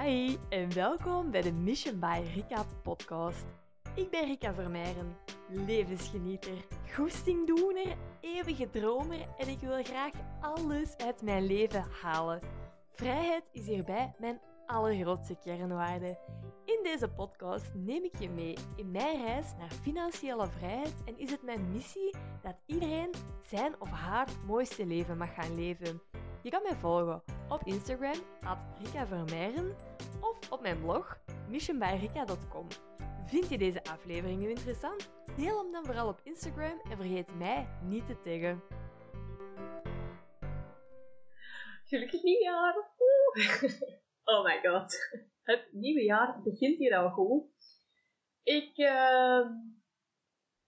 Hi en welkom bij de Mission by Rika podcast. Ik ben Rika Vermeijren, levensgenieter, goestingdoener, eeuwige dromer en ik wil graag alles uit mijn leven halen. Vrijheid is hierbij mijn allergrootste kernwaarde. In deze podcast neem ik je mee in mijn reis naar financiële vrijheid en is het mijn missie dat iedereen zijn of haar mooiste leven mag gaan leven. Je kan mij volgen op Instagram, at Rika of op mijn blog, missionbyrika.com. Vind je deze aflevering nu interessant? Deel hem dan vooral op Instagram en vergeet mij niet te taggen. Gelukkig nieuwjaar! Oh my god. Het nieuwe jaar begint hier al goed. Ik, uh,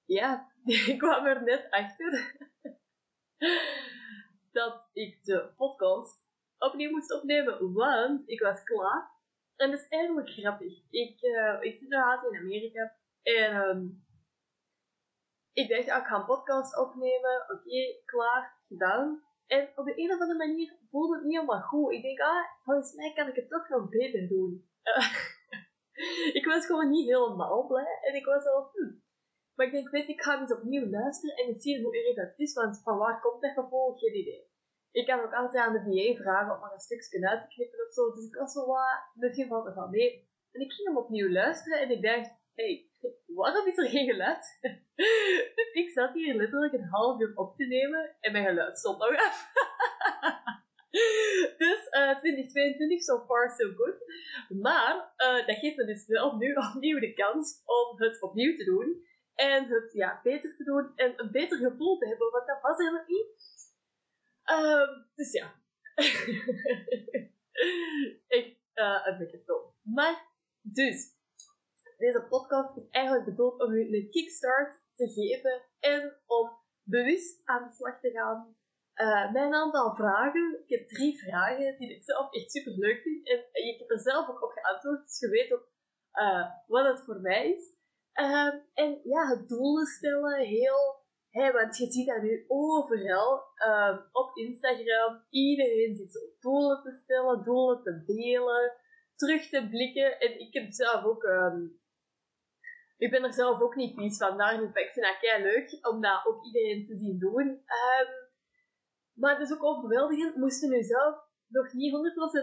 ja, ik kwam er net achter dat ik de podcast opnieuw moest opnemen, want ik was klaar. En dat is eigenlijk grappig. Ik, uh, ik zit in Amerika en um, ik dacht, ah, ik ga een podcast opnemen. Oké, klaar, gedaan. En op de een of andere manier voelde het niet helemaal goed. Ik denk, ah, volgens mij kan ik het toch nog beter doen. ik was gewoon niet helemaal blij. En ik was al, hm. Maar ik denk, weet ik ga eens opnieuw luisteren en zien hoe erg dat is. Want van waar komt dat gevoel? Geen idee. Ik kan ook altijd aan de VA vragen om maar een stukje uit te knippen of zo. Dus ik was zo wat, misschien valt er van mee. En ik ging hem opnieuw luisteren en ik dacht, hey, waarom is er geen geluid? ik zat hier letterlijk een half uur op te nemen en mijn geluid stond nog af. dus uh, eh, 2022, so far so good. Maar uh, dat geeft me dus wel nu opnieuw de kans om het opnieuw te doen. En het ja, beter te doen en een beter gevoel te hebben, want dat was nog niet. Uh, dus ja. ik uh, een beetje dom. Maar, dus, deze podcast is eigenlijk bedoeld om u een kickstart te geven en om bewust aan de slag te gaan. Uh, mijn aantal vragen, ik heb drie vragen die ik zelf echt super leuk vind. En ik heb er zelf ook op geantwoord, dus je weet ook uh, wat het voor mij is. Uh, en ja, het doelen stellen, heel... Hey, want je ziet dat nu overal, ehm, op Instagram. Iedereen zit zo doelen te stellen, doelen te delen, terug te blikken. En ik heb zelf ook um, ik ben er zelf ook niet vies van. Daarom ik vind dat kei leuk om dat ook iedereen te zien doen. Um, maar het is ook overweldigend. Moesten nu zelf nog niet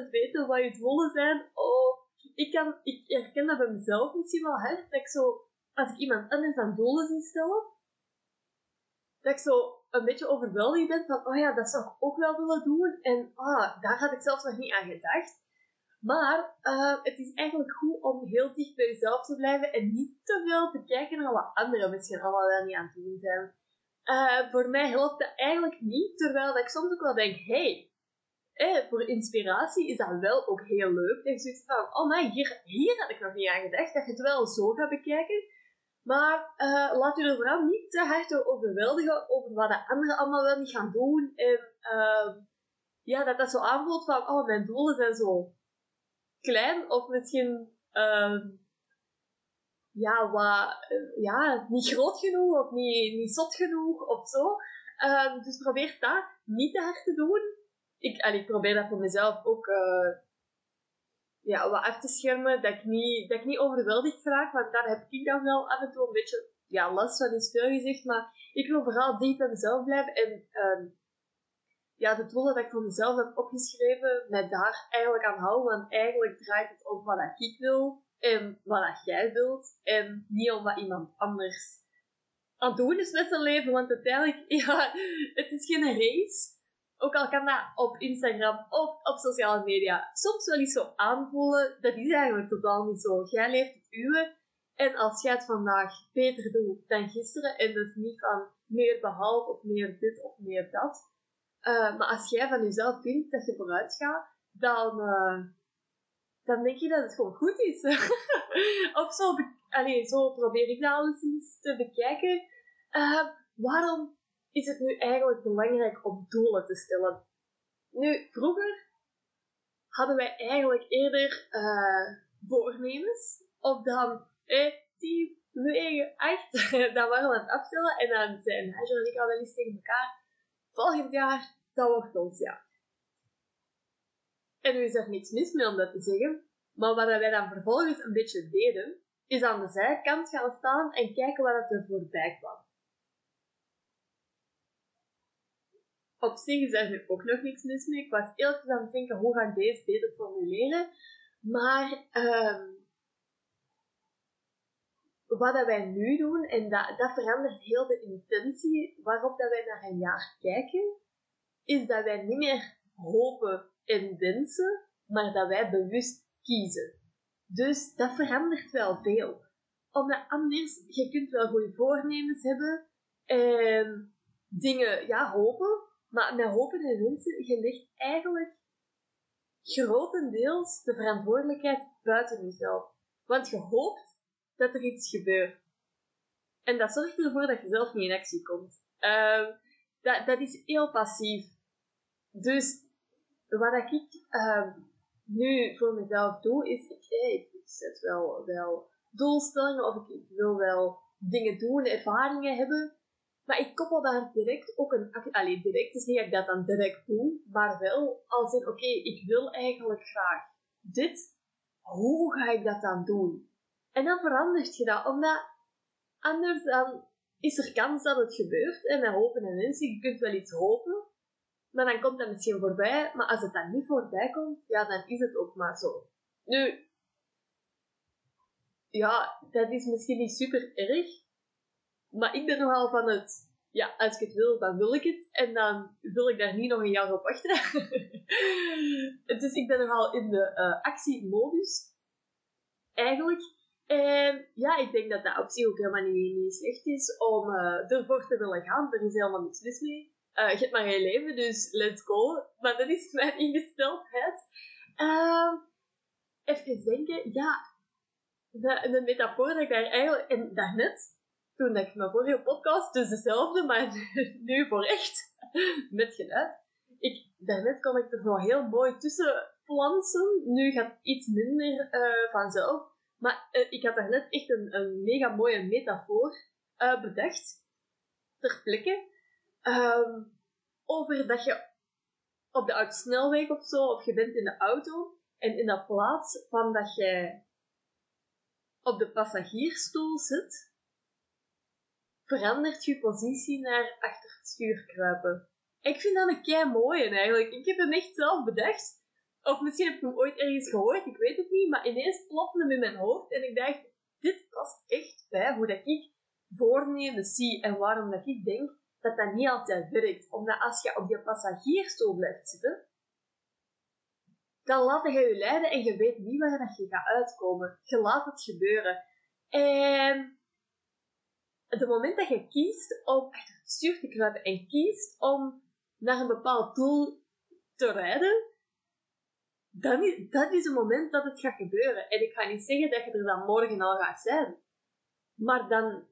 100% weten wat je doelen zijn. Oh, ik, kan, ik herken dat bij mezelf misschien wel hard. Dat ik zo, als ik iemand anders aan doelen zie stellen, dat ik zo een beetje overweldigd ben van, oh ja, dat zou ik ook wel willen doen. En ah, daar had ik zelfs nog niet aan gedacht. Maar uh, het is eigenlijk goed om heel dicht bij jezelf te blijven en niet te veel te kijken naar wat anderen misschien allemaal wel niet aan het doen zijn. Uh, voor mij helpt dat eigenlijk niet, terwijl ik soms ook wel denk, hey, eh, voor inspiratie is dat wel ook heel leuk. Dat je zoiets van, oh nee, hier, hier had ik nog niet aan gedacht, dat je het wel zo gaat bekijken. Maar uh, laat je er vooral niet te hard door overweldigen over wat de anderen allemaal wel niet gaan doen. En uh, ja, dat dat zo aanvoelt van, oh, mijn doelen zijn zo klein of misschien uh, ja, wat, ja, niet groot genoeg of niet, niet zot genoeg of zo. Uh, dus probeer dat niet te hard te doen. Ik, en ik probeer dat voor mezelf ook uh, ja, wat af te schermen, dat ik, niet, dat ik niet overweldigd raak, want daar heb ik dan wel af en toe een beetje ja, last van, is veel gezegd, maar ik wil vooral diep bij mezelf blijven en uh, ja, de doelen dat ik voor mezelf heb opgeschreven, met daar eigenlijk aan houden. Want eigenlijk draait het om wat ik wil en wat jij wilt. En niet om wat iemand anders aan het doen is met zijn leven. Want uiteindelijk, ja, het is geen race. Ook al kan dat op Instagram of op sociale media soms wel eens zo aanvoelen, dat is eigenlijk totaal niet zo. Jij leeft het uwe. En als jij het vandaag beter doet dan gisteren, en dus niet van meer behalve of meer dit of meer dat, uh, maar als jij van jezelf vindt dat je vooruit gaat, dan, uh, dan denk je dat het gewoon goed is. of zo, Allee, zo probeer ik dat eens te bekijken. Uh, waarom is het nu eigenlijk belangrijk om doelen te stellen? Nu, vroeger hadden wij eigenlijk eerder voornemens. Of dan eh, 10, 9, 8. dan waren we aan het afstellen. En dan zijn Nigel en ik al wel eens tegen elkaar volgend jaar, dat wordt ons jaar. En nu is er niks mis mee om dat te zeggen. Maar wat wij dan vervolgens een beetje deden, is aan de zijkant gaan staan en kijken wat er voorbij kwam. Op zich is daar ook nog niks mis mee. Ik was heel erg aan het denken, hoe ga ik deze beter formuleren? Maar ehm, wat dat wij nu doen, en dat, dat verandert heel de intentie waarop dat wij naar een jaar kijken, is dat wij niet meer hopen en wensen, maar dat wij bewust kiezen. Dus dat verandert wel veel. Omdat anders, je kunt wel goede voornemens hebben en dingen, ja, hopen, maar met hopen en wensen, je legt eigenlijk grotendeels de verantwoordelijkheid buiten jezelf. Want je hoopt dat er iets gebeurt. En dat zorgt ervoor dat je zelf niet in actie komt. Uh, dat, dat is heel passief. Dus wat ik uh, nu voor mezelf doe, is ik, ik zet wel, wel doelstellingen of ik, ik wil wel dingen doen, ervaringen hebben. Maar ik koppel daar direct ook een... Allee, direct is niet dat ik dat dan direct doe, maar wel als in, oké, ik wil eigenlijk graag dit. Hoe ga ik dat dan doen? En dan verandert je dat, omdat anders dan is er kans dat het gebeurt. En met hopen en wensen, je kunt wel iets hopen, maar dan komt dat misschien voorbij. Maar als het dan niet voorbij komt, ja, dan is het ook maar zo. Nu, ja, dat is misschien niet super erg, maar ik ben nogal van het, ja, als ik het wil, dan wil ik het. En dan wil ik daar niet nog een jaar op wachten. dus ik ben nogal in de uh, actiemodus. Eigenlijk. En ja, ik denk dat dat op zich ook helemaal niet, slecht is om uh, ervoor te willen gaan. Er is helemaal niks mis mee. Uh, je hebt maar één leven, dus let's go. Maar dat is mijn ingesteldheid. Uh, even denken, ja, de, de metafoor dat ik daar eigenlijk, en daarnet, toen ik mijn vorige podcast, dus dezelfde, maar nu voor echt, met geluid. Ik, daarnet kon ik er nog heel mooi tussen plansen. Nu gaat het iets minder uh, vanzelf. Maar uh, ik had daarnet echt een, een mega mooie metafoor uh, bedacht. Ter plekke. Um, over dat je op de snelweg of zo, of je bent in de auto, en in dat plaats van dat je op de passagiersstoel zit, verandert je positie naar achter het stuur kruipen. Ik vind dat een kei mooi eigenlijk. Ik heb hem echt zelf bedacht. Of misschien heb ik hem ooit ergens gehoord, ik weet het niet. Maar ineens plopte hem in mijn hoofd en ik dacht, dit past echt bij hoe dat ik voornemen zie en waarom dat ik denk dat dat niet altijd werkt. Omdat als je op je passagiersstoel blijft zitten, dan laat je je leiden en je weet niet waar je gaat uitkomen. Je laat het gebeuren. En het moment dat je kiest om het stuur te kruipen en kiest om naar een bepaald doel te rijden, dan is, dat is het moment dat het gaat gebeuren. En ik ga niet zeggen dat je er dan morgen al gaat zijn. Maar dan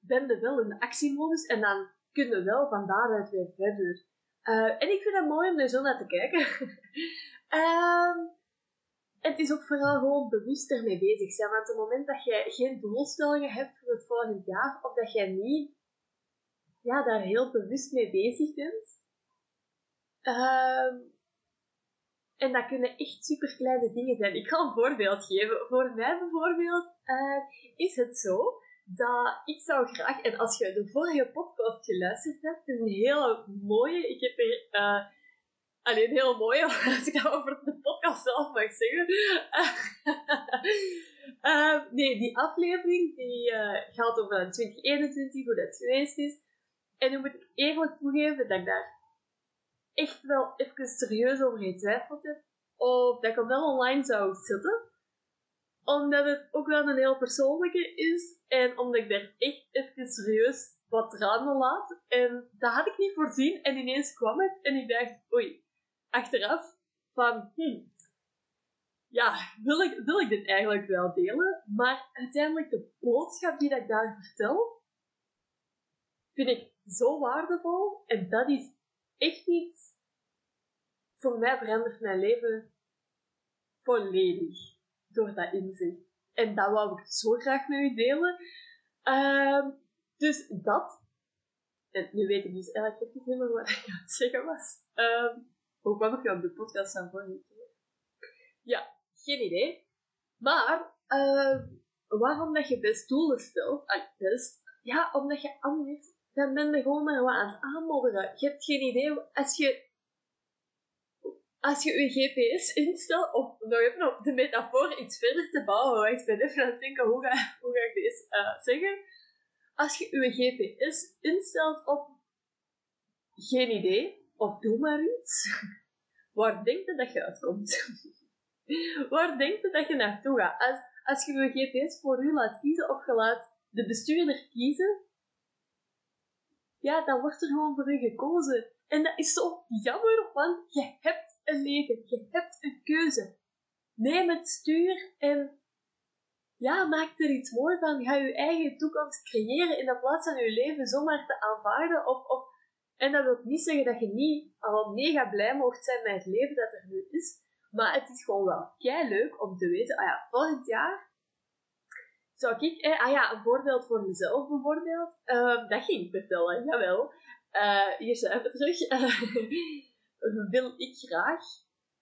ben je wel in de actiemodus en dan kun je wel van daaruit weer verder. Uh, en ik vind het mooi om er zo naar te kijken. um, het is ook vooral gewoon bewust ermee bezig zijn. Want op het moment dat je geen doelstellingen hebt voor het volgend jaar, of dat jij niet ja, daar heel bewust mee bezig bent, uh, en dat kunnen echt super kleine dingen zijn. Ik ga een voorbeeld geven. Voor mij bijvoorbeeld uh, is het zo dat ik zou graag, en als je de vorige podcast geluisterd hebt, het is een hele mooie, ik heb er alleen heel mooi, als ik dat over de podcast zelf mag zeggen. uh, nee, die aflevering die uh, gaat over 2021, hoe dat geweest is. En nu moet ik eerlijk toegeven dat ik daar echt wel even serieus over getwijfeld heb. Of dat ik hem wel online zou zetten. Omdat het ook wel een heel persoonlijke is. En omdat ik daar echt even serieus wat tranen laat. En dat had ik niet voorzien. En ineens kwam het. En ik dacht, oei, achteraf van, hm, ja, wil ik, wil ik dit eigenlijk wel delen? Maar uiteindelijk de boodschap die ik daar vertel, vind ik zo waardevol. En dat is echt iets, voor mij verandert mijn leven volledig door dat inzicht. En dat wou ik zo graag met u delen. Uh, dus dat. En nu weet ik dus eigenlijk niet meer wat ik aan het zeggen was. Uh, hoe kwam ik op de podcast aan vorige keer? Ja, geen idee. Maar, uh, waarom dat je best doelen stelt, ah, best, ja, omdat je anders, dan ben je gewoon maar wat aan het aanmodderen. Je hebt geen idee, als je als je je GPS instelt, of nog even op de metafoor iets verder te bouwen, ik ben even aan het denken, hoe ga, hoe ga ik dit uh, zeggen? Als je je GPS instelt op geen idee, of doe maar iets, waar denk je dat je uitkomt? waar denk je dat je naartoe gaat? Als, als je je GPS voor u laat kiezen, of je laat de bestuurder kiezen, ja, dan wordt er gewoon voor u gekozen. En dat is zo jammer, want je hebt een leven. Je hebt een keuze. Neem het stuur en ja, maak er iets moois van. Ga je eigen toekomst creëren in plaats van je leven zomaar te aanvaarden. Of, of, en dat wil niet zeggen dat je niet al mega blij mocht zijn met het leven dat er nu is. Maar het is gewoon wel kei leuk om te weten, ah ja, volgend jaar zou ik, eh, ah ja, een voorbeeld voor mezelf bijvoorbeeld. Uh, dat ging ik vertellen, jawel. Uh, hier zijn we terug. wil ik graag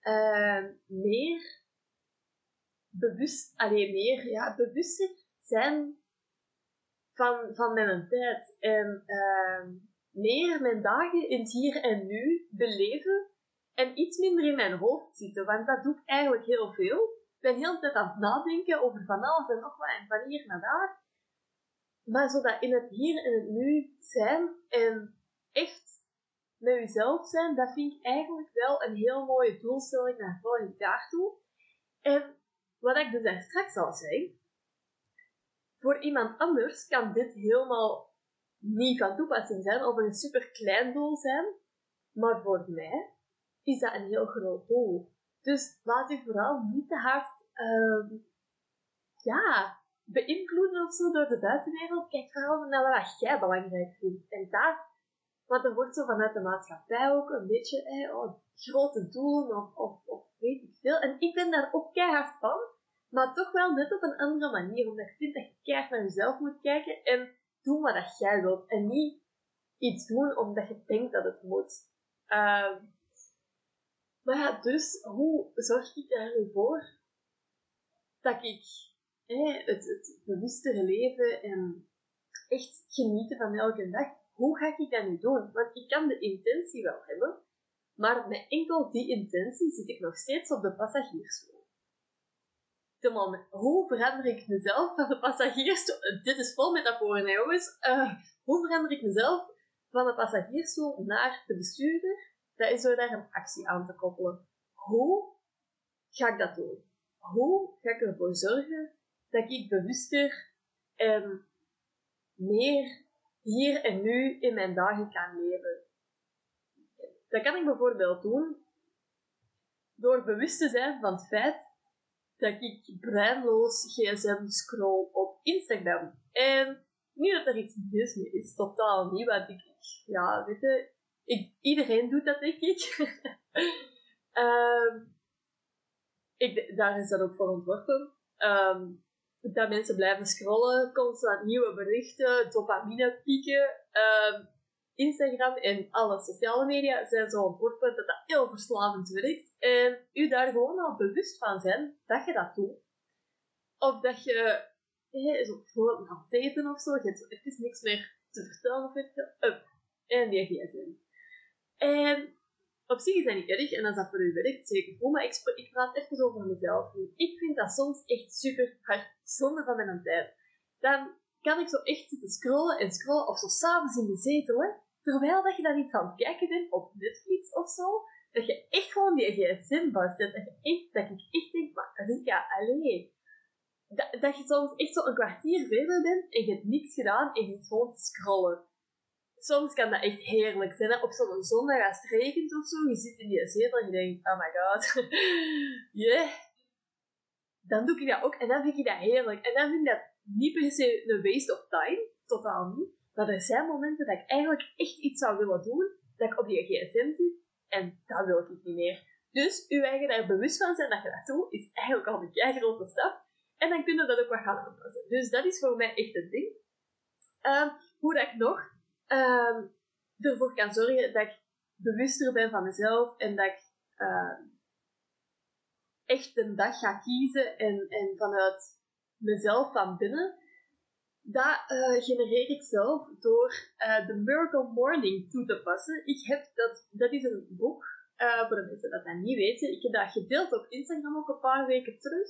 uh, meer bewust, alleen meer, ja, bewuster zijn van, van mijn tijd. En uh, meer mijn dagen in het hier en nu beleven en iets minder in mijn hoofd zitten, want dat doe ik eigenlijk heel veel. Ik ben heel de tijd aan het nadenken over van alles en nog wat en van hier naar daar. Maar zodat in het hier en het nu zijn en echt met jezelf zijn, dat vind ik eigenlijk wel een heel mooie doelstelling naar volgend jaar toe. En wat ik dus daar straks al zei, voor iemand anders kan dit helemaal niet van toepassing zijn of een super klein doel zijn, maar voor mij is dat een heel groot doel. Dus laat je vooral niet te hard uh, ja, beïnvloeden of zo door de buitenwereld. Kijk vooral naar wat jij belangrijk vindt. En daar maar er wordt zo vanuit de maatschappij ook een beetje eh, oh, grote doelen of, of, of weet ik veel. En ik ben daar ook keihard van, maar toch wel net op een andere manier. Omdat ik vind dat je keihard naar jezelf moet kijken en doen wat dat jij wilt. En niet iets doen omdat je denkt dat het moet. Uh, maar ja, dus hoe zorg ik er voor dat ik het, het bewustere leven en echt genieten van elke dag hoe ga ik dat nu doen? Want ik kan de intentie wel hebben, maar met enkel die intentie zit ik nog steeds op de passagiersstoel. Hoe verander ik mezelf van de passagiersstoel? Dit is vol metaforen, hè, jongens. Hoe verander ik mezelf van de passagiersstoel naar de bestuurder? Dat is door daar een actie aan te koppelen. Hoe ga ik dat doen? Hoe ga ik ervoor zorgen dat ik bewuster en meer hier en nu in mijn dagen kan leven. Dat kan ik bijvoorbeeld doen door bewust te zijn van het feit dat ik breinloos gsm scroll op Instagram. En niet dat er iets mis mee is, totaal niet, want ik, ja, weet je, ik, iedereen doet dat, denk ik. um, ik daar is dat ook voor ontworpen. Um, dat mensen blijven scrollen, constant nieuwe berichten, dopamine pieken. Uh, Instagram en alle sociale media zijn zo ontworpen dat dat heel verslavend werkt. En u daar gewoon al bewust van zijn dat je dat doet. Of dat je, hey, zo bijvoorbeeld gaat daten of zo, je hebt niks meer te vertellen of iets, up, en die gsm. En op zich is dat niet erg en als dat voor u werkt, zeker goed. Maar ik, ik praat even over mezelf. Ik vind dat soms echt super hard zonde van mijn tijd. Dan kan ik zo echt zitten scrollen en scrollen, of zo s'avonds in de zetel, hè, terwijl dat je dan iets aan het kijken bent op Netflix of zo. Dat je echt gewoon die gsm vastzet. Dat, je echt, dat ik echt denk, maar Rika, alleen. Dat, dat je soms echt zo een kwartier verder bent en je hebt niks gedaan en je zit gewoon te scrollen soms kan dat echt heerlijk zijn. Hè? Op zo'n zondag als het regent of zo, je zit in die zetel en je denkt, oh my god, yeah. Dan doe ik dat ook en dan vind ik dat heerlijk. En dan vind ik dat niet per se een waste of time, totaal niet. Maar er zijn momenten dat ik eigenlijk echt iets zou willen doen, dat ik op die gsm zit en dat wil ik niet meer. Dus uw eigen daar bewust van zijn dat je dat doet, is eigenlijk al een grote stap. En dan kunnen dat ook wat gaan aanpassen. Dus dat is voor mij echt het ding. Um, hoe dat ik nog um, ervoor kan zorgen dat ik bewuster ben van mezelf en dat ik uh, echt een dag ga kiezen en, en vanuit mezelf van binnen, dat uh, genereer ik zelf door uh, de Miracle Morning toe te passen. Ik heb dat, dat is een boek, uh, voor de mensen dat dat niet weten. Ik heb dat gedeeld op Instagram ook een paar weken terug.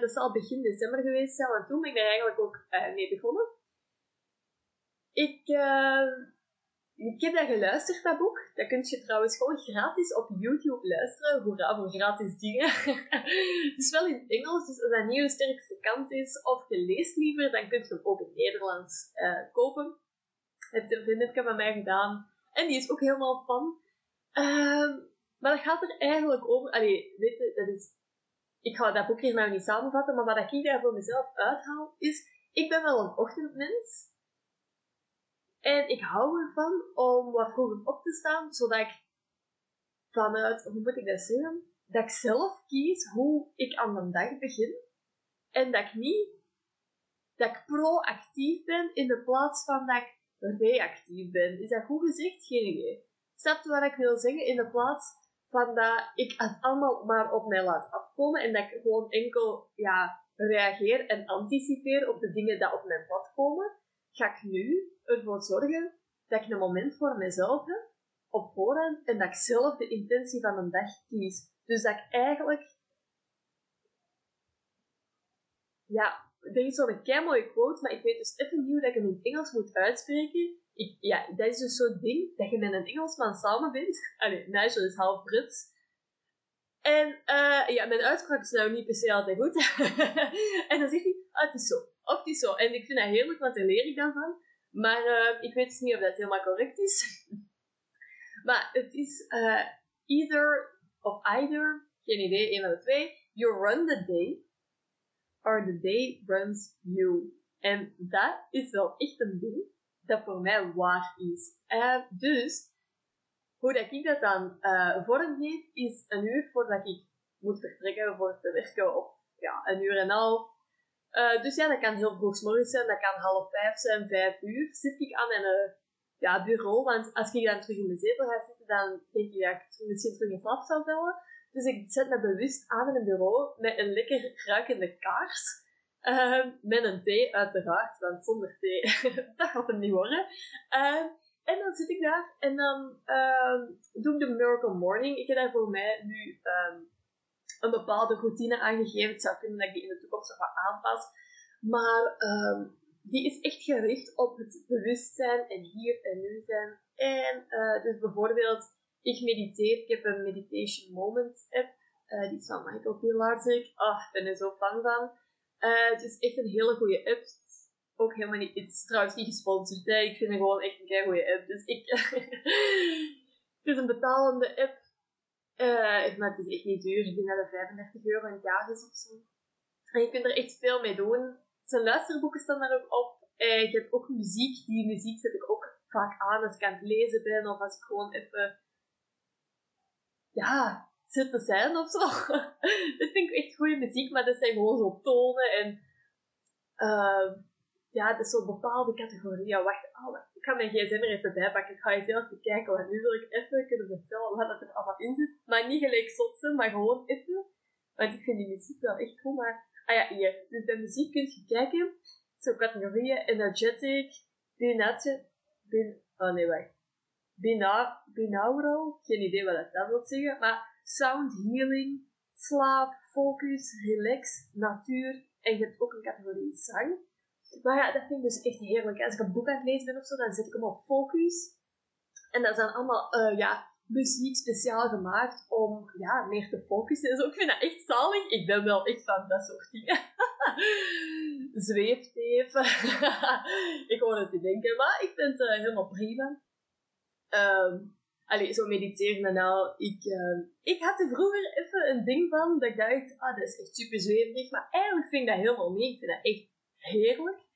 dat zal begin december geweest zijn, want toen ben ik daar eigenlijk ook mee begonnen. Ik, ik heb dat geluisterd, dat boek. Dat kun je trouwens gewoon gratis op YouTube luisteren. Hoera voor gratis dingen. het is wel in Engels, dus als dat niet je sterkste kant is, of je leest liever, dan kun je hem ook in Nederlands uh, kopen. Heeft een vriendin van mij gedaan. En die is ook helemaal fan. Uh, maar dat gaat er eigenlijk over... Allee, weet je, dat is... Ik ga dat boek hier nou niet samenvatten, maar wat ik daar voor mezelf uithaal, is... Ik ben wel een ochtendmens. En ik hou ervan om wat vroeger op te staan, zodat ik vanuit, hoe moet ik dat zeggen, dat ik zelf kies hoe ik aan mijn dag begin. En dat ik niet, dat ik proactief ben in de plaats van dat ik reactief ben. Is dat goed gezegd? Geen idee. Snap je wat ik wil zeggen? In de plaats van dat ik het allemaal maar op mij laat afkomen en dat ik gewoon enkel ja, reageer en anticipeer op de dingen die op mijn pad komen, ga ik nu ervoor zorgen dat ik een moment voor mezelf heb, op voorhand, en dat ik zelf de intentie van een dag kies. Dus dat ik eigenlijk... Ja, er is zo'n kei mooie quote, maar ik weet dus even hoe dat ik hem in Engels moet uitspreken. Ik, ja, dat is dus zo'n ding, dat je met een Engelsman samen bent. Allee, Nigel is half Brits. En uh, ja, mijn uitspraak is nou niet per se altijd goed. en dan zegt hij, ah, het is zo. Is zo. En ik vind dat heerlijk, want daar leer ik dan van. Maar uh, ik weet dus niet of dat helemaal correct is. maar het is uh, either of either, geen idee, een van de twee. You run the day, or the day runs you. En dat is wel echt een ding dat voor mij waar is. Uh, dus, hoe dat ik dat dan uh, vormgeef, is een uur voordat ik moet vertrekken voor te werken, of ja, een uur en een half, uh, dus ja, dat kan heel vroeg morgens zijn, dat kan half vijf zijn, vijf uur. Zit ik aan een uh, ja, bureau, want als ik dan terug in de zetel ga zitten, dan denk ik dat ik misschien terug in slaap zou vallen. Dus ik zet me bewust aan in een bureau met een lekker ruikende kaars. Uh, met een thee, uiteraard, want zonder thee, dat gaat hem niet worden. En dan zit ik daar en dan doe ik de Miracle Morning. Ik heb daar voor mij nu um, een bepaalde routine aangegeven. Het zou kunnen dat ik die in de toekomst wat aanpas. Maar um, die is echt gericht op het bewustzijn en hier en nu zijn. En uh, dus bijvoorbeeld, ik mediteer. Ik heb een Meditation Moment app. Uh, die is van Michael Pilarczyk. Ah, oh, ik ben er zo fan van. Uh, het is echt een hele goede app. Ook helemaal niet, het is trouwens niet gesponsord. Ik vind het gewoon echt een goede app. Dus ik. het is een betalende app uh, maar het is echt niet duur. Ik denk dat het 35 euro een jaar is of zo. En je kunt er echt veel mee doen. Zijn luisterboeken staan daar ook op. Uh, je hebt ook muziek. Die muziek zet ik ook vaak aan als ik aan het lezen ben of als ik gewoon even ja, zit te zijn of zo. dat vind ik echt goede muziek, maar dat zijn gewoon zo tonen en uh, ja, is zo'n bepaalde categorie. wacht, oh, ik ga mijn gsm er even bijpakken. Ik ga je zelf kijken, want nu wil ik even kunnen vertellen wat er allemaal in zit. Maar niet gelijk zotsen, maar gewoon even. Want ik vind die muziek wel echt goed. Maar, ah ja, hier. Dus bij muziek kun je kijken. Zo categorieën energetic, binaural, bin, oh nee, wacht. Bina, binaural, geen idee wat dat wil zeggen. Maar sound healing, slaap, focus, relax, natuur. En je hebt ook een categorie zang. Maar ja, dat vind ik dus echt heerlijk. Als ik een boek aan het lezen ben of zo, dan zet ik hem op focus. En dat dan allemaal uh, ja, muziek speciaal gemaakt om ja, meer te focussen. Dus ik vind dat echt zalig. Ik ben wel echt van dat soort dingen. Zweeft even. ik hoor het te denken, maar ik vind het uh, helemaal prima. Um, allee, zo mediteren en al. Ik, uh, ik had er vroeger even een ding van dat ik dacht, ah, dat is echt super zweverig. Maar eigenlijk vind ik dat helemaal niet. Ik vind dat echt heerlijk.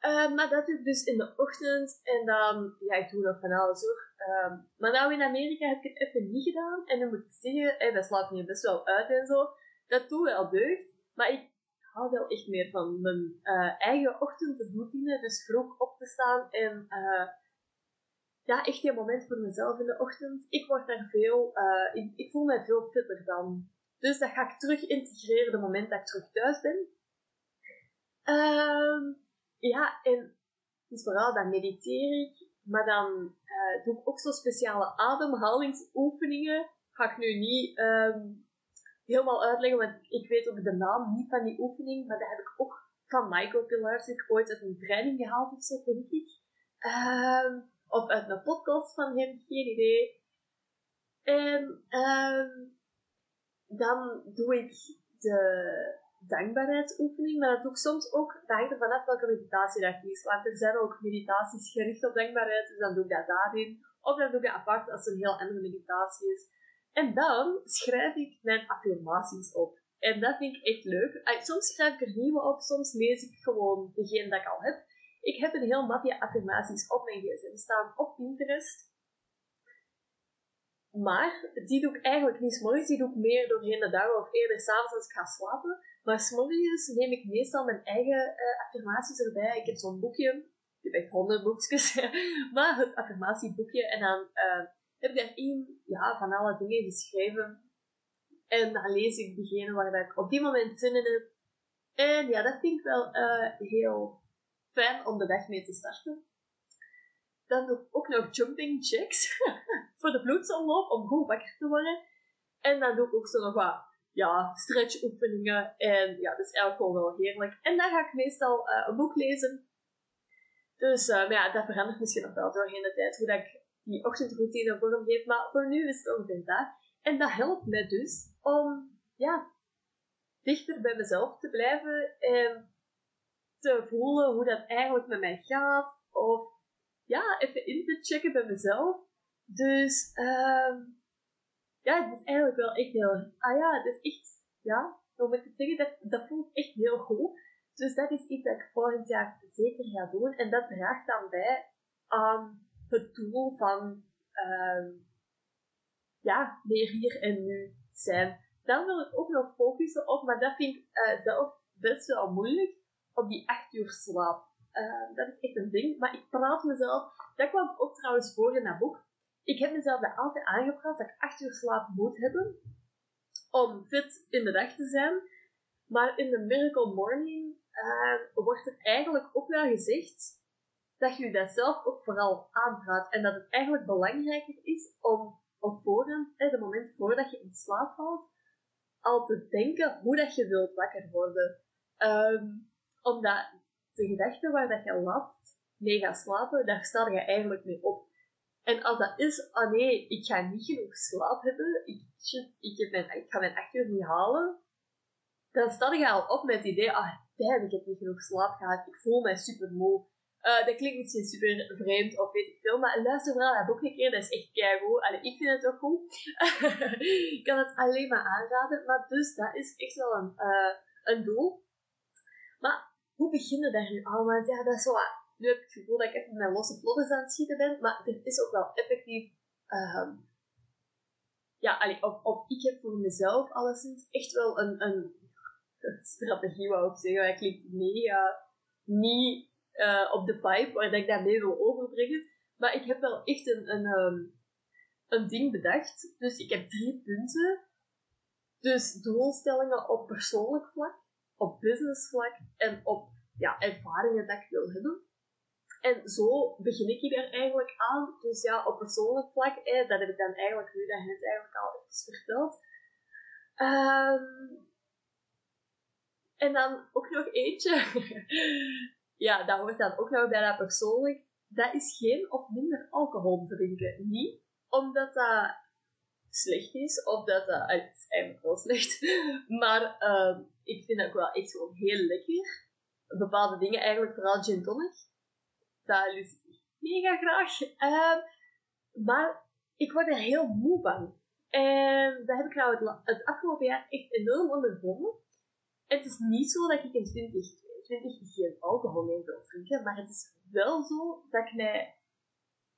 Uh, maar dat doe ik dus in de ochtend en dan, ja, ik doe nog van alles hoor. Uh, maar nou in Amerika heb ik het even niet gedaan en dan moet ik zeggen, hey, dat slaat me best wel uit en zo. Dat doe wel deugd, maar ik hou wel echt meer van mijn uh, eigen ochtendroutine, dus vroeg op te staan en uh, ja, echt een moment voor mezelf in de ochtend. Ik word daar veel, ik, ik, voel me veel fitter dan Dus dat ga ik terug integreren het moment dat ik terug thuis ben. Ehm, ja, en dus vooral dan mediteer ik, maar dan uh, doe ik ook zo speciale ademhalingsoefeningen. Ga ik nu niet um, helemaal uitleggen, want ik weet ook de naam niet van die oefening, maar dat heb ik ook van Michael Pilarsik ooit uit een training gehaald of zo, denk ik. Um, of uit een podcast van hem, geen idee. En um, dan doe ik de dankbaarheidsoefening, maar dat doe ik soms ook, dat hangt er vanaf welke meditatie dat is. Want er zijn ook meditaties gericht op dankbaarheid, dus dan doe ik dat daarin. Of dan doe ik dat apart als het een heel andere meditatie is. En dan schrijf ik mijn affirmaties op. En dat vind ik echt leuk. Soms schrijf ik er nieuwe op, soms lees ik gewoon degene dat ik al heb. Ik heb een heel mapje affirmaties op mijn gsm staan op Pinterest. Maar die doe ik eigenlijk niet s'morgens, die doe ik meer doorheen de dag of eerder s'avonds als ik ga slapen. Maar s'morgens neem ik meestal mijn eigen uh, affirmaties erbij. Ik heb zo'n boekje, ik heb echt honderd boekjes, maar het affirmatieboekje. En dan uh, heb ik daarin ja, van alle dingen geschreven. En dan lees ik degene waar ik op die moment zin in heb. En ja, dat vind ik wel uh, heel fijn om de dag mee te starten. Dan doe ik ook nog jumping jacks voor de bloedsomloop, om goed wakker te worden. En dan doe ik ook zo nog wat ja, stretchoefeningen. En ja, dat is eigenlijk gewoon wel heerlijk. En dan ga ik meestal uh, een boek lezen. Dus uh, ja, dat verandert misschien nog wel doorheen de tijd, hoe dat ik die ochtendroutine vorm geef. Maar voor nu is het ongeveer dat. En dat helpt mij dus om ja, dichter bij mezelf te blijven en te voelen hoe dat eigenlijk met mij gaat. Of ja, even in te checken bij mezelf. Dus uh, ja, het is eigenlijk wel echt heel... Ah ja, het is echt... Ja, om het te zeggen, dat, dat voelt echt heel goed. Dus dat is iets dat ik volgend jaar zeker ga doen. En dat draagt dan bij aan het doel van... Uh, ja, meer hier en nu zijn. Dan wil ik ook nog focussen op, maar dat vind ik zelf best wel moeilijk, op die 8 uur slaap. Uh, dat is echt een ding. Maar ik praat mezelf, dat kwam ook trouwens voor in dat boek. Ik heb mezelf altijd aangepraat dat ik 8 uur slaap moet hebben om fit in de dag te zijn. Maar in de Miracle Morning uh, wordt er eigenlijk ook wel gezegd dat je dat zelf ook vooral aanpraat. En dat het eigenlijk belangrijker is om op voorhand, het moment voordat je in slaap valt, al te denken hoe dat je wilt wakker worden. Um, omdat de gedachte waar dat je lapt, mee gaat slapen, daar sta je eigenlijk mee op. En als dat is, oh nee, ik ga niet genoeg slaap hebben, ik, ik, heb mijn, ik ga mijn acht uur niet halen, dan sta je al op met het idee, ah, damn, ik heb niet genoeg slaap gehad, ik voel mij super moe. Uh, dat klinkt misschien super vreemd of weet ik veel, maar luister vooral naar boek een keer, dat is echt keigoed. Ik vind het ook goed. ik kan het alleen maar aanraden, maar dus dat is echt wel een, uh, een doel. Maar hoe beginnen daar nu allemaal? Ja, dat is zo, nu heb ik het gevoel dat ik even met losse vlodders aan het schieten ben, maar het is ook wel effectief. Uh, ja, allee, of, of ik heb voor mezelf alleszins echt wel een, een strategie, wou ik zeggen. Dat klinkt mega niet uh, op de vibe waar ik dat mee wil overbrengen. Maar ik heb wel echt een, een, um, een ding bedacht. Dus ik heb drie punten. Dus doelstellingen op persoonlijk vlak, op business vlak en op ja, ervaringen dat ik wil hebben. En zo begin ik hier eigenlijk aan. Dus ja, op persoonlijk vlak, dat heb ik dan eigenlijk nu dat net eigenlijk al even verteld. Um, en dan ook nog eentje. ja, dat hoort dan ook nog bij persoonlijk. Dat is geen of minder alcohol drinken. Niet omdat dat slecht is, of dat dat... Het is eigenlijk wel slecht. Maar uh, ik vind dat ook wel echt gewoon heel lekker. Bepaalde dingen, eigenlijk vooral gin tonic. Dat ik mega graag. Uh, maar ik word er heel moe van. En dat heb ik nou het, afgelopen jaar echt enorm ondervonden. Het is niet zo dat ik in 20 20 geen alcohol meer wil drinken, maar het is wel zo dat ik mij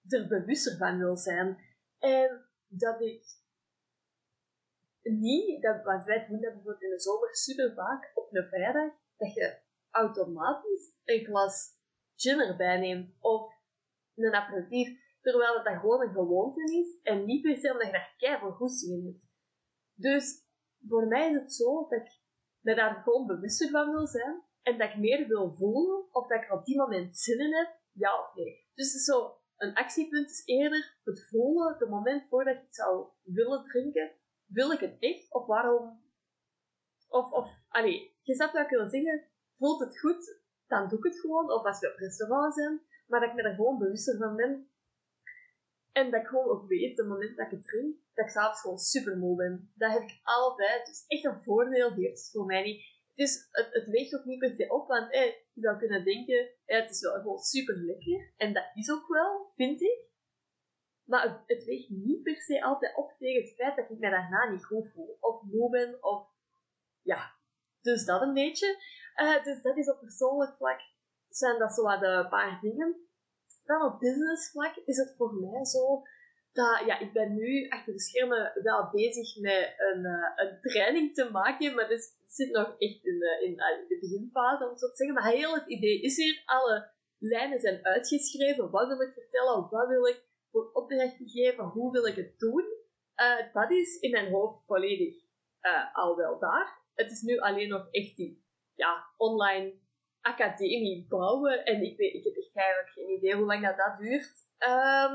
er bewuster van wil zijn. En dat ik niet, dat, want wij doen dat bijvoorbeeld in de zomer super vaak op een vrijdag, dat je automatisch een glas gin erbij neemt of een aperitief, terwijl dat, dat gewoon een gewoonte is en niet per se omdat je daar keihard goesting in hebt. Dus voor mij is het zo dat ik me daar gewoon bewuster van wil zijn. En dat ik meer wil voelen of dat ik op die moment zin in heb, ja of nee. Dus het is zo, een actiepunt is eerder het voelen, het moment voordat ik het zou willen drinken. Wil ik het echt? Of waarom? Of, of, allee, je zou wel kunnen zeggen, voelt het goed, dan doe ik het gewoon. Of als we op restaurant zijn, maar dat ik me er gewoon bewuster van ben. En dat ik gewoon ook weet, op het moment dat ik het drink, dat ik s'avonds gewoon super moe ben. Dat heb ik altijd. Dus echt een voordeel heeft voor mij niet. Dus het, het weegt ook niet per se op, want je zou kunnen denken, het is wel gewoon super lekker. En dat is ook wel, vind ik. Maar het, het, weegt niet per se altijd op tegen het feit dat ik me daarna niet goed voel. Of moe ben, of ja. Dus dat een beetje. Uh, dus dat is op persoonlijk vlak, zijn dat zo wat de paar dingen. Dan op business vlak is het voor mij zo dat, ja, ik ben nu achter de schermen wel bezig met een, uh, een training te maken, maar dus zit nog echt in in de beginfase, om het zo te zeggen. Maar heel het idee is hier, alle lijnen zijn uitgeschreven. Wat wil ik vertellen? Wat wil ik voor opdrachten geven? Hoe wil ik het doen? Dat is in mijn hoofd volledig al wel daar. Het is nu alleen nog echt die ja, online academie bouwen. En ik, weet, ik heb echt eigenlijk geen idee hoe lang dat, dat duurt. Um,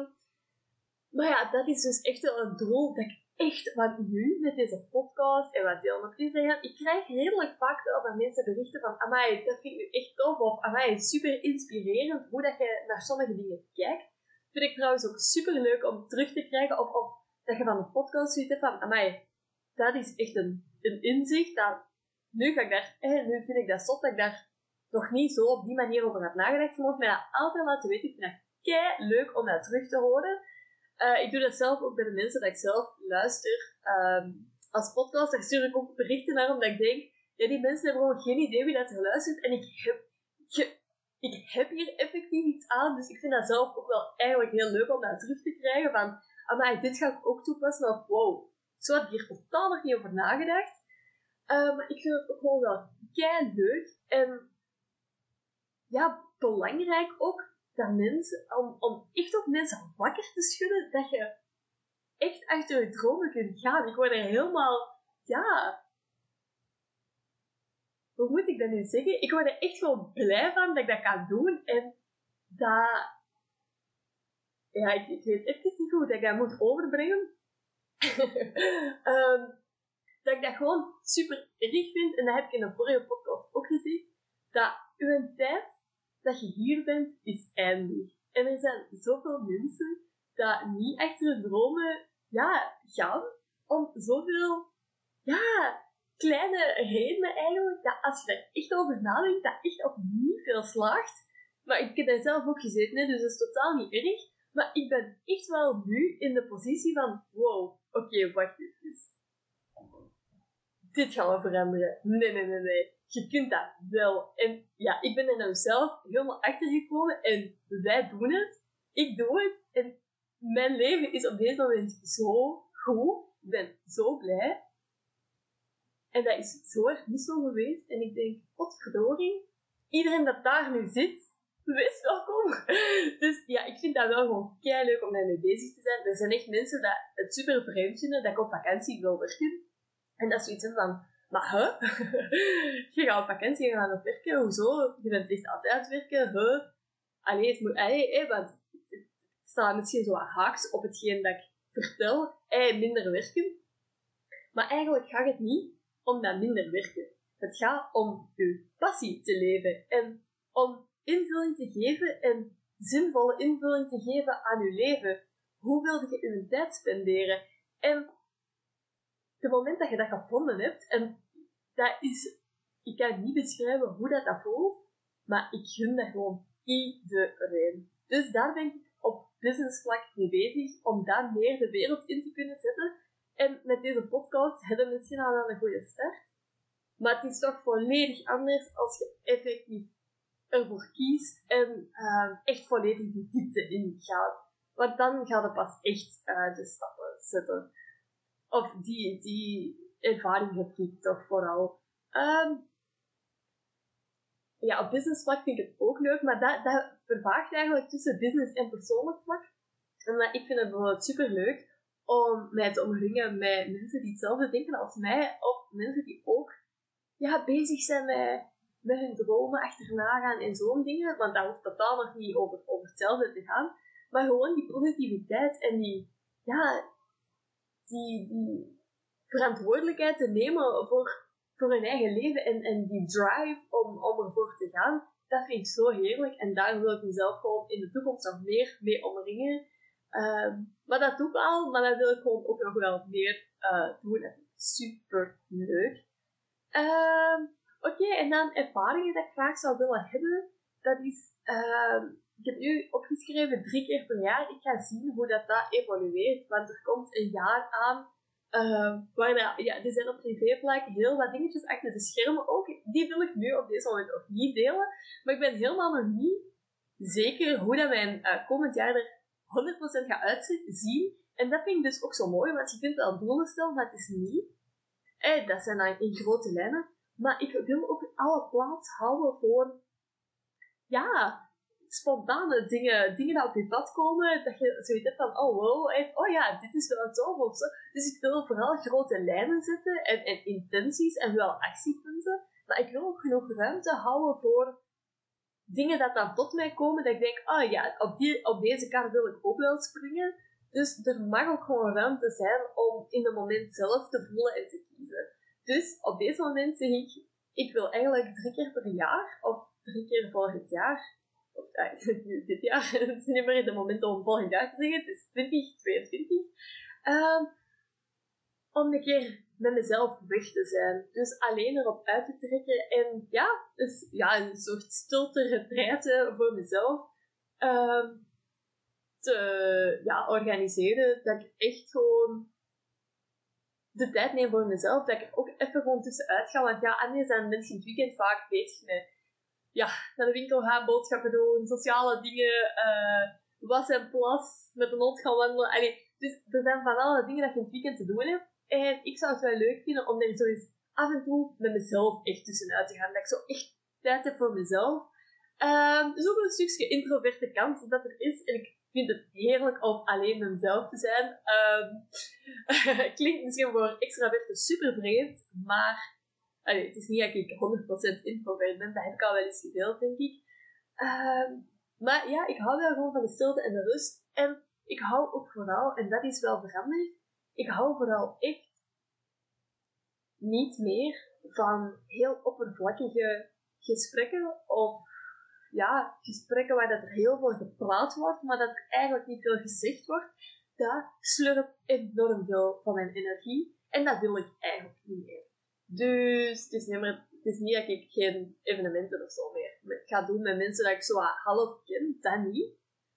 maar ja, dat is dus echt wel een doel dat ik echt van nu met deze podcast en wat deel te zeggen. Ik krijg redelijk vaak wel van mensen berichten van Amai, dat vind ik echt tof. Of Amai, super inspirerend hoe dat je naar sommige dingen kijkt. Vind ik trouwens ook super leuk om terug te krijgen. Of, of dat je van de podcast ziet van Amai, dat is echt een, een inzicht. Dat, nu, ga ik daar, eh, nu vind ik dat zot dat ik daar nog niet zo op die manier over heb nagedacht. Je mag mij dat altijd laten weten. Ik vind dat kei leuk om dat terug te horen. Uh, ik doe dat zelf ook bij de mensen dat ik zelf luister. Um, als podcast, daar stuur ik ook berichten naar, omdat ik denk, ja, die mensen hebben gewoon geen idee wie dat geluisterd. En ik heb, je, ik heb hier effectief iets aan, dus ik vind dat zelf ook wel eigenlijk heel leuk om dat terug te krijgen. Van, maar dit ga ik ook toepassen. Of wow, zo had ik hier totaal nog niet over nagedacht. Maar ik vind het ook gewoon wel kei leuk. En ja, belangrijk ook dat mensen, om, om echt op mensen wakker te schudden, dat je echt achter je dromen kunt gaan. Ik word er helemaal, ja, hoe moet ik dat nu zeggen? Ik word er echt gewoon blij van dat ik dat kan doen en dat, ja, ik, ik weet echt niet goed hoe ik dat moet overbrengen. dat gewoon super erg vind, en dat heb ik in de vorige podcast ook gezegd, dat uw tijd dat je hier bent, is eindig. En er zijn zoveel mensen dat niet achter hun dromen ja, gaan om zoveel ja, kleine redenen eigenlijk, dat als je er echt over nadenkt, dat echt op niet veel slaagt. Maar ik heb daar zelf ook gezeten, hè, dus dat is totaal niet erg. Maar ik ben echt wel nu in de positie van, wow, oké, wacht eens. Dit gaat wel veranderen. Nee, nee, nee, nee je kunt dat wel. En ja, ik ben er nou zelf helemaal achter gekomen en wij doen het. Ik doe het. En mijn leven is op deze moment zo goed. Ik ben zo blij. En dat is zo erg niet zo geweest. En ik denk, potverdorie, iedereen dat daar nu zit, wees welkom. Dus ja, ik vind dat wel gewoon kei leuk om daarmee bezig te zijn. Er zijn echt mensen die het super vreemd vinden dat ik op vakantie wil werken. En dat is zoiets van, maar hè? je gaat op vakantie, je gaat op werken, hoezo? Je bent echt altijd aan werken, hè? Allee, het moet, allee, want het staat misschien zo haaks op hetgeen dat ik vertel, hey, minder werken. Maar eigenlijk gaat het niet om dat minder werken. Het gaat om je passie te leven en om invulling te geven en zinvolle invulling te geven aan je leven. Hoe wil je je tijd spenderen? En het moment dat je dat gevonden hebt, en dat is, ik kan niet beschrijven hoe dat, dat voelt, maar ik gun dat gewoon iedereen. Dus daar ben ik op businessvlak mee bezig, om daar meer de wereld in te kunnen zetten. En met deze podcast hebben we misschien al een goede start. Maar het is toch volledig anders als je effectief ervoor kiest en uh, echt volledig diepte in gaat. Want dan gaat het pas echt uh, de stappen zetten. Of die, die ervaring heb ik toch vooral. Um, ja, op business vlak vind ik het ook leuk, maar dat, dat vervaagt eigenlijk tussen business en persoonlijk vlak. En ik vind het bijvoorbeeld super leuk om mij te omringen met mensen die hetzelfde denken als mij, of mensen die ook ja, bezig zijn met, met hun dromen achterna gaan en zo'n dingen. Want dat hoeft totaal nog niet over, over hetzelfde te gaan. Maar gewoon die positiviteit en die, ja, die, verantwoordelijkheid te nemen voor, voor hun eigen leven en, en die drive om, om ervoor te gaan, dat vind ik zo heerlijk. En daar wil ik mezelf gewoon in de toekomst nog meer mee omringen. Ehm, maar dat doe ik al, maar dat wil ik gewoon ook nog wel meer uh, doen. Dat vind ik super leuk. Ehm, oké, en dan ervaringen dat ik graag zou willen hebben. Dat is, ehm, ik heb nu opgeschreven drie keer per jaar. Ik ga zien hoe dat, dat evolueert. Want er komt een jaar aan uh, ja, er zijn op privévlak heel wat dingetjes achter de schermen ook. Die wil ik nu op deze moment nog niet delen. Maar ik ben helemaal nog niet zeker hoe dat mijn uh, komend jaar er 100% gaat uitzien. En dat vind ik dus ook zo mooi, want je kunt wel doelen stellen, maar het is niet. Eh, dat zijn dan in grote lijnen. Maar ik wil ook alle plaats houden voor, ja, spontane dingen, dingen die op je pad komen, dat je zoiets hebt van, oh wow, oh ja, dit is wel tof of zo. Dus ik wil vooral grote lijnen zetten en, en intenties en wel actiepunten, maar ik wil ook genoeg ruimte houden voor dingen dat dan tot mij komen, dat ik denk, oh ja, op, die, op deze kant wil ik ook wel springen. Dus er mag ook gewoon ruimte zijn om in het moment zelf te voelen en te kiezen. Dus op deze moment zeg ik, ik wil eigenlijk drie keer per jaar, of drie keer volgend jaar, of dit jaar, het is niet meer het moment om volgend jaar te zeggen, het is 2022, um, om een keer met mezelf weg te zijn. Dus alleen erop uit te trekken en ja, dus, ja een soort stilte retraite voor mezelf um, te ja, organiseren. Dat ik echt gewoon de tijd neem voor mezelf. Dat ik er ook even gewoon tussenuit ga. Want ja, anders zijn mensen in het weekend vaak bezig met ja, naar de winkel gaan, boodschappen doen, sociale dingen, uh, was en plas, met een hond gaan wandelen. Dus er zijn van alle dingen dat je in het weekend te doen hebt. En ik zou het wel leuk vinden om er zo eens af en toe met mezelf echt tussenuit te gaan. Dat ik zo echt tijd heb voor mezelf. Um, dus ook een stukje introverte kant dat er is. En ik vind het heerlijk om alleen mezelf te zijn. Um, klinkt misschien voor extraverten super vreemd, maar Het is niet dat ik 100% introvert ben, dat heb ik al wel eens gedeeld, denk ik. Uh, maar ja, ik hou wel gewoon van de stilte en de rust. En ik hou ook vooral, en dat is wel veranderd, ik hou vooral echt niet meer van heel oppervlakkige gesprekken of ja, gesprekken waar dat er heel veel gepraat wordt, maar dat er eigenlijk niet veel gezegd wordt. Dat slurpt enorm veel van mijn energie en dat wil ik eigenlijk niet meer. Dus het is, niet meer, het is niet dat ik geen evenementen of zo meer ga doen met mensen dat ik zo half ken, dat niet.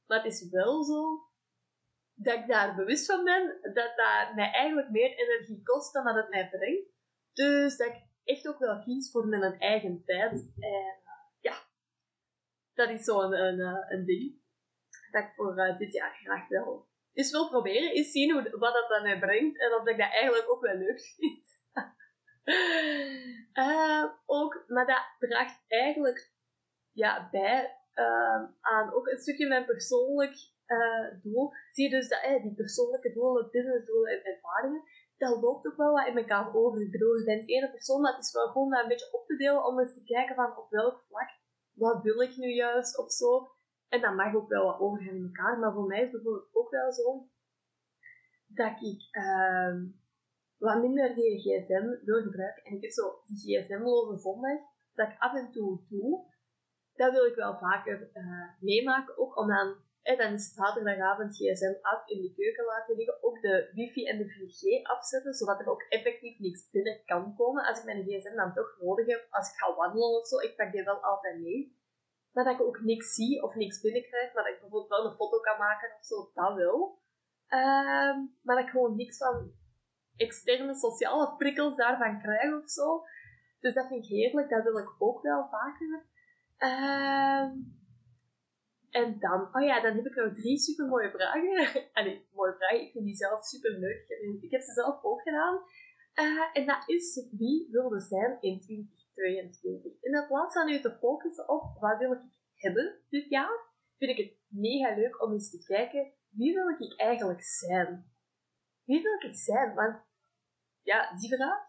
Maar het is wel zo dat ik daar bewust van ben dat dat mij eigenlijk meer energie kost dan dat het mij brengt. Dus dat ik echt ook wel kies voor mijn eigen tijd. En ja, dat is zo een, een, eh, een ding dat ik voor uh, dit jaar graag wel eens wil proberen. Eens zien hoe, wat dat aan mij brengt en of ik dat eigenlijk ook wel leuk vind. Uh, ook, maar dat draagt eigenlijk ja, bij uh, aan ook een stukje mijn persoonlijk uh, doel. Zie je dus dat die persoonlijke doelen, businessdoelen en ervaringen, dat loopt ook wel wat in elkaar over. Ik bedoel, je bent één persoon, het is wel gewoon dat een beetje op te delen om eens te kijken van op welk vlak, wat wil ik nu juist of zo. En dat mag ook wel wat overgaan in elkaar, maar voor mij is bijvoorbeeld ook wel zo dat ik ehm, wat minder die gsm wil gebruiken. En ik heb zo die gsm-loze zondag, dat ik af en toe doe. Dat wil ik wel vaker uh, meemaken, ook om dan, eh, dan is zaterdagavond gsm af in de keuken laten liggen, ook de wifi en de 4G afzetten, zodat er ook effectief niks binnen kan komen. Als ik mijn gsm dan toch nodig heb, als ik ga wandelen of zo, ik pak die wel altijd mee. Maar dat ik ook niks zie of niks binnenkrijg, maar dat ik bijvoorbeeld wel een foto kan maken of zo, dat wel. Uh, maar dat ik gewoon niks van externe sociale prikkels daarvan krijg of zo. Dus dat vind ik heerlijk, dat wil ik ook wel vaker. Uh, en dan, oh ja, dan heb ik nog drie super mooie vragen. Allee, mooie vragen, ik vind die zelf super leuk. Ik heb ze zelf ook gedaan. Uh, en dat is wie wilde zijn in 2022. In plaats van nu te focussen op wat wil ik hebben dit jaar, vind ik het mega leuk om eens te kijken wie wil ik eigenlijk zijn. Wie wil ik zijn? Want ja, die vraag,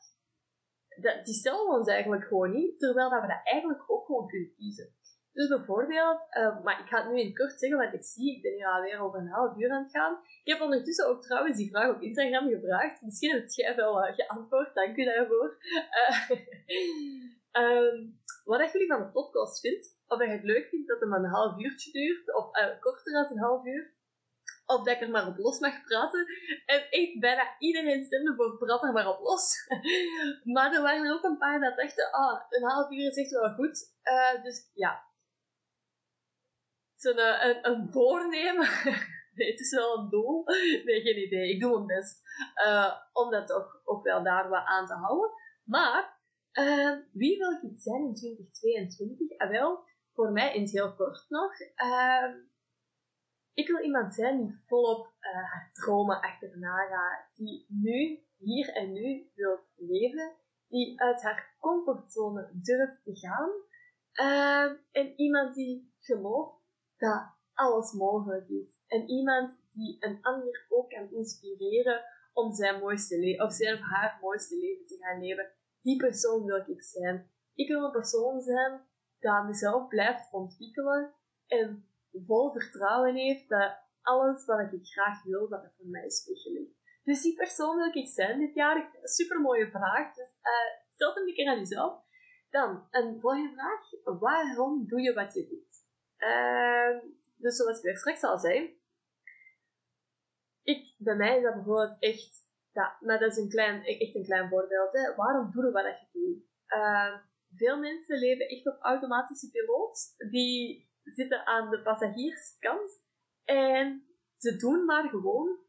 dat, die stellen we ons eigenlijk gewoon niet, terwijl dat we dat eigenlijk ook gewoon kunnen kiezen. Dus bijvoorbeeld, uh, maar ik ga het nu in kort zeggen, want ik zie, ik ben hier alweer over een half uur aan het gaan. Ik heb ondertussen ook trouwens die vraag op Instagram gevraagd. Misschien heb jij wel uh, geantwoord, dank u daarvoor. Uh, um, wat jullie van de podcast vindt, of je het leuk vindt dat het maar een half uurtje duurt, of korter dan een half uur of dat ik er maar op los mag praten. En echt bijna iedereen stemde voor praat er maar op los. maar er waren er ook een paar dat dachten, ah, een half uur is echt wel goed. Uh, dus ja. Zo'n uh, een, een voornemen. nee, het is wel een doel. Nee, geen idee. Ik doe mijn best. Uh, om dat toch ook wel daar wat aan te houden. Maar, wie wil ik zijn in 2022? Ah, wel, voor mij het heel kort nog. Ik wil iemand zijn die volop uh, haar dromen achterna gaat, die nu, hier en nu wil leven, die uit haar comfortzone durft te gaan, uh, en iemand die gelooft dat alles mogelijk is. En iemand die een ander ook kan inspireren om zijn mooiste leven, of of haar mooiste leven te gaan leven. Die persoon wil ik zijn. Ik wil een persoon zijn dat mezelf blijft ontwikkelen en vol vertrouwen heeft dat alles wat ik graag wil, dat het voor mij is weggelegd. Dus die persoon wil ik zijn dit jaar. Super mooie vraag. Dus uh, stel het een keer aan jezelf. Dan, een volgende vraag. Waarom doe je wat je doet? Uh, dus zoals ik straks al zei. Ik, bij mij is dat bijvoorbeeld echt... Ja, maar dat is een klein, echt een klein voorbeeld. Hè. Waarom doe je wat je doet? Uh, veel mensen leven echt op automatische piloot. Die zitten aan de passagierskant en ze doen maar gewoon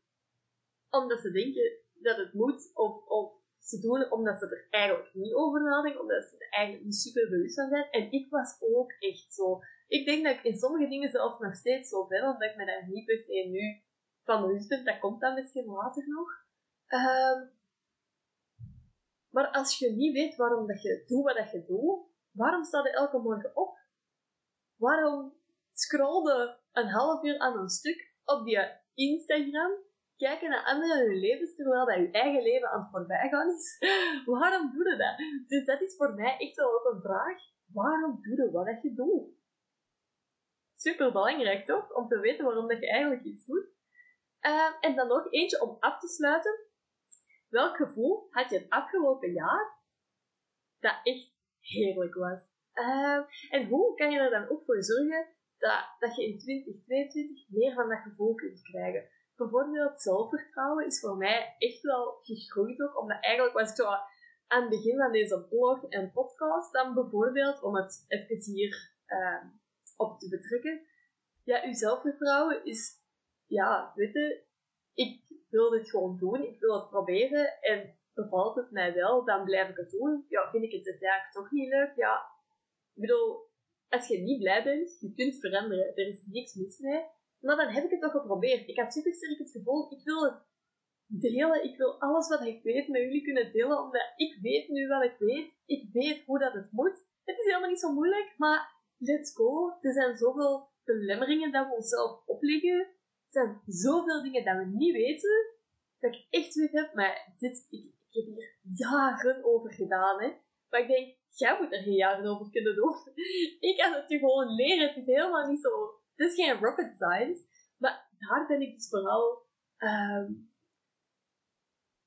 omdat ze denken dat het moet, of, of ze doen omdat ze er eigenlijk niet over nadenken, omdat ze er eigenlijk niet super bewust van zijn. En ik was ook echt zo. Ik denk dat ik in sommige dingen zelfs nog steeds zo ben, omdat ik me daar niet per nu van bewust ben. Dat komt dan misschien later nog. Uh, maar als je niet weet waarom dat je doet wat dat je doet, waarom sta je elke morgen op? Waarom scrollde een half uur aan een stuk op die Instagram, kijken naar anderen hun levens terwijl dat je eigen leven aan het voorbijgaan is? waarom doe je dat? Dus dat is voor mij echt wel ook een vraag. Waarom doe je wat je doet? Super belangrijk toch? Om te weten waarom dat je eigenlijk iets doet. Uh, en dan nog eentje om af te sluiten. Welk gevoel had je het afgelopen jaar dat echt heerlijk was? Uh, en hoe kan je er dan ook voor zorgen dat, dat je in 2022 meer van dat gevoel kunt krijgen? Bijvoorbeeld zelfvertrouwen is voor mij echt wel gegroeid ook, omdat eigenlijk was ik zo aan het begin van deze blog en podcast dan bijvoorbeeld, om het even hier uh, op te betrekken, ja, uw zelfvertrouwen is, ja, weet je, ik wil dit gewoon doen, ik wil het proberen en bevalt het mij wel, dan blijf ik het doen. Ja, vind ik het eigenlijk toch niet leuk, ja, ik bedoel, als je niet blij bent, je kunt veranderen. Er is niks mis mee. Maar dan heb ik het toch geprobeerd. Ik had super sterk het gevoel, ik wil het delen. Ik wil alles wat ik weet met jullie kunnen delen, omdat ik weet nu wat ik weet. Ik weet hoe dat het moet. Het is helemaal niet zo moeilijk, maar let's go. Er zijn zoveel belemmeringen dat we onszelf opleggen. Er zijn zoveel dingen dat we niet weten, dat ik echt zoiets heb, maar dit, ik, ik heb hier jaren over gedaan, hè. Maar ik denk, jij moet er geen jaren over kunnen doen. ik kan het je gewoon leren. Het is helemaal niet zo... Het is geen rocket science. Maar daar ben ik dus vooral... Um,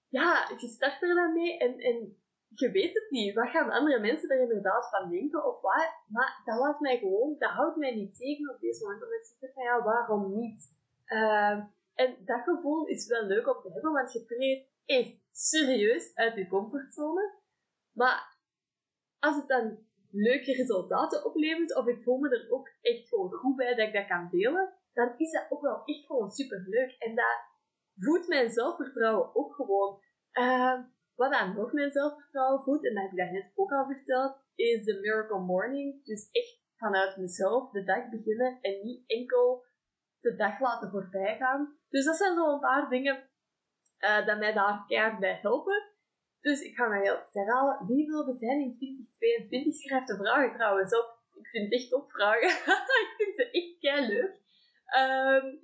ja, je start er dan mee en, en je weet het niet. Wat gaan andere mensen er inderdaad van denken of wat? Maar dat laat mij gewoon... Dat houdt mij niet tegen op deze moment. Omdat ik zeg van, ja, waarom niet? Uh, en dat gevoel is wel leuk om te hebben, want je treedt echt serieus uit je comfortzone. Maar als het dan leuke resultaten oplevert, of ik voel me er ook echt gewoon goed bij dat ik dat kan delen, dan is dat ook wel echt gewoon super leuk. En dat voedt mijn zelfvertrouwen ook gewoon. Uh, wat dan nog mijn zelfvertrouwen voedt, en dat heb ik net ook al verteld, is de Miracle Morning. Dus echt vanuit mezelf de dag beginnen en niet enkel de dag laten voorbij gaan. Dus dat zijn zo een paar dingen uh, dat mij daar keihard bij helpen. Dus ik ga mij heel herhalen. Wie wil we zijn in 2022? Schrijf de vragen trouwens op. Ik vind het echt opvragen. ik vind ze echt kei leuk. Um,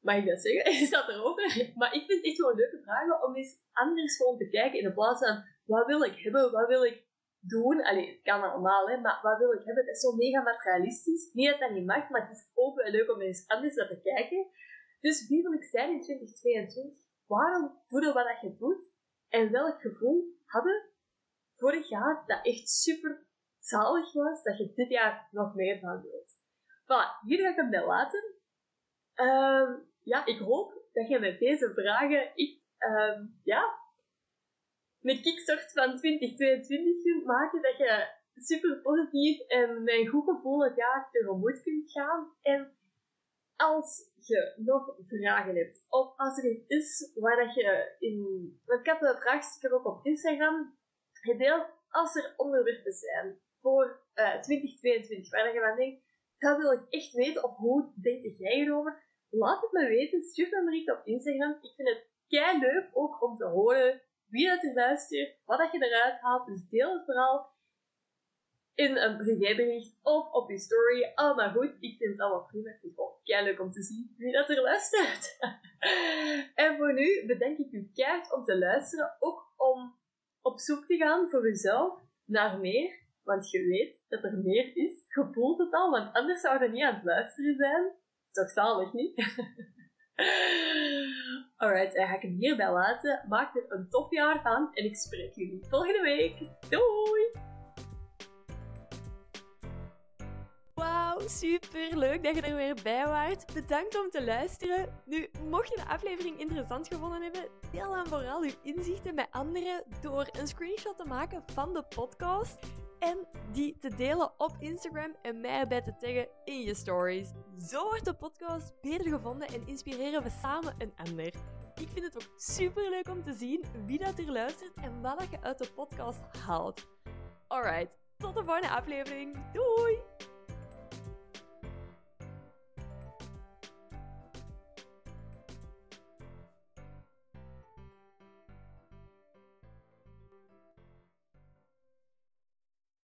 mag ik dat zeggen? Is dat erover? Maar ik vind het echt gewoon leuke vragen om eens anders gewoon te kijken in de plaats van wat wil ik hebben, wat wil ik doen. Allee, het kan allemaal, hè, maar wat wil ik hebben? Dat is zo mega materialistisch. Niet dat dat niet mag, maar het is ook wel leuk om eens anders naar te kijken. Dus wie wil ik zijn in 2022? Waarom doe je wat je doet? En welk gevoel hadden vorig jaar dat echt super zalig was, dat je dit jaar nog meer van wilt? Voilà, hier ga ik hem bij laten. Ehm, ja, ik hoop dat je met deze vragen ik, ehm, ja, met kickstart van 2022 kunt maken, dat je super positief en met een goed gevoel het jaar tegemoet kunt gaan. En als je nog vragen hebt, of als er iets is waar dat je in... Ik heb een vraagsticker ook op Instagram gedeeld, als er onderwerpen zijn voor uh, eh, 2022, waar je van denkt, dat wil ik echt weten, of hoe denk jij erover? Laat het me weten, stuur me een bericht op Instagram. Ik vind het kei leuk ook om te horen wie dat er luistert, wat dat je eruit haalt. Dus deel het vooral in een privébericht of op je story. Allemaal goed, ik vind het allemaal prima. Ik vind het gewoon leuk om te zien wie dat er luistert. en voor nu bedenk ik u keihard om te luisteren, ook om op zoek te gaan voor jezelf naar meer. Want je weet dat er meer is. Je voelt het al, want anders zou je niet aan het luisteren zijn. Toch zalig, niet? Alright, dan ga ik hem hierbij laten. Maak er een topjaar van en ik spreek jullie volgende week. Doei! Super leuk dat je er weer bij waart. Bedankt om te luisteren. Nu, mocht je de aflevering interessant gevonden hebben, deel dan vooral uw inzichten met anderen door een screenshot te maken van de podcast en die te delen op Instagram en mij erbij te taggen in je stories. Zo wordt de podcast beter gevonden en inspireren we samen een ander. Ik vind het ook super leuk om te zien wie dat er luistert en wat je uit de podcast haalt. Alright, tot de volgende aflevering. Doei!